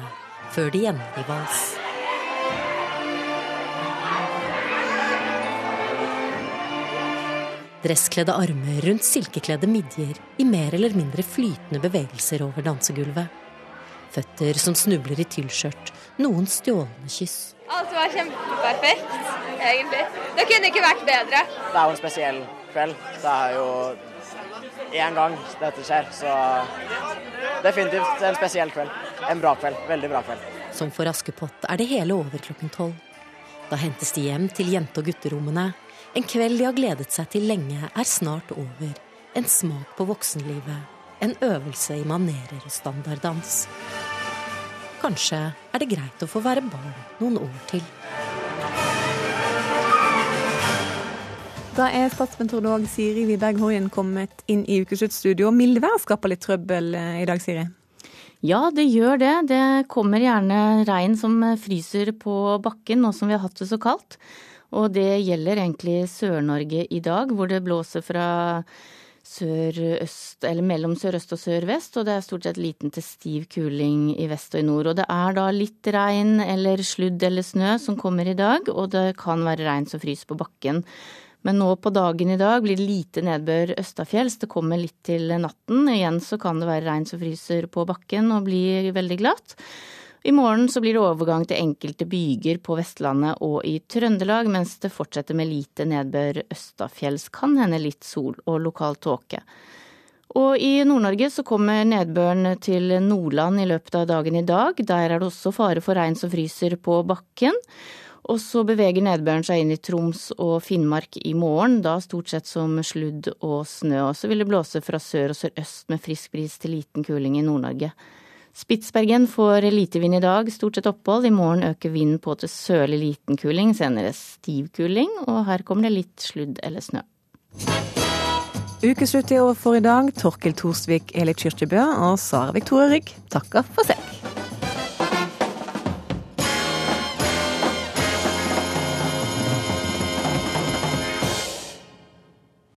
før de ender i vals. Dresskledde armer rundt silkekledde midjer i mer eller mindre flytende bevegelser over dansegulvet. Føtter som snubler i tyllskjørt, noen stjålne kyss. Alt var kjempeperfekt, egentlig. Det kunne ikke vært bedre. Det er jo en spesiell kveld. Det er jo én gang dette skjer, så definitivt en spesiell kveld. En bra kveld. Veldig bra kveld. Som for Askepott er det hele over klokken tolv. Da hentes de hjem til jente- og gutterommene. En kveld de har gledet seg til lenge, er snart over. En smak på voksenlivet. En øvelse i manerer og standarddans. Kanskje er det greit å få være barn noen år til. Da er statsmeteorolog Siri Wiberg Hoien kommet inn i ukesluttstudio. Mildvær skaper litt trøbbel eh, i dag, Siri? Ja, det gjør det. Det kommer gjerne regn som fryser på bakken nå som vi har hatt det så kaldt. Og det gjelder egentlig Sør-Norge i dag, hvor det blåser fra sør-øst, eller mellom sørøst og sørvest, og det er stort sett liten til stiv kuling i vest og i nord. Og det er da litt regn eller sludd eller snø som kommer i dag, og det kan være regn som fryser på bakken. Men nå på dagen i dag blir det lite nedbør østafjells. Det kommer litt til natten. Igjen så kan det være regn som fryser på bakken og blir veldig glatt. I morgen så blir det overgang til enkelte byger på Vestlandet og i Trøndelag, mens det fortsetter med lite nedbør østafjells. Kan hende litt sol og lokal tåke. Og i Nord-Norge så kommer nedbøren til Nordland i løpet av dagen i dag. Der er det også fare for regn som fryser på bakken. Og så beveger nedbøren seg inn i Troms og Finnmark i morgen, da stort sett som sludd og snø. Og så vil det blåse fra sør og sørøst med frisk bris til liten kuling i Nord-Norge. Spitsbergen får lite vind i dag, stort sett opphold. I morgen øker vinden på til sørlig liten kuling, senere stiv kuling, og her kommer det litt sludd eller snø. Ukeslutt er over for i dag. Torkil Thorsvik, Eli Kyrkjebø og Sara Victoria Rygg takker for seg.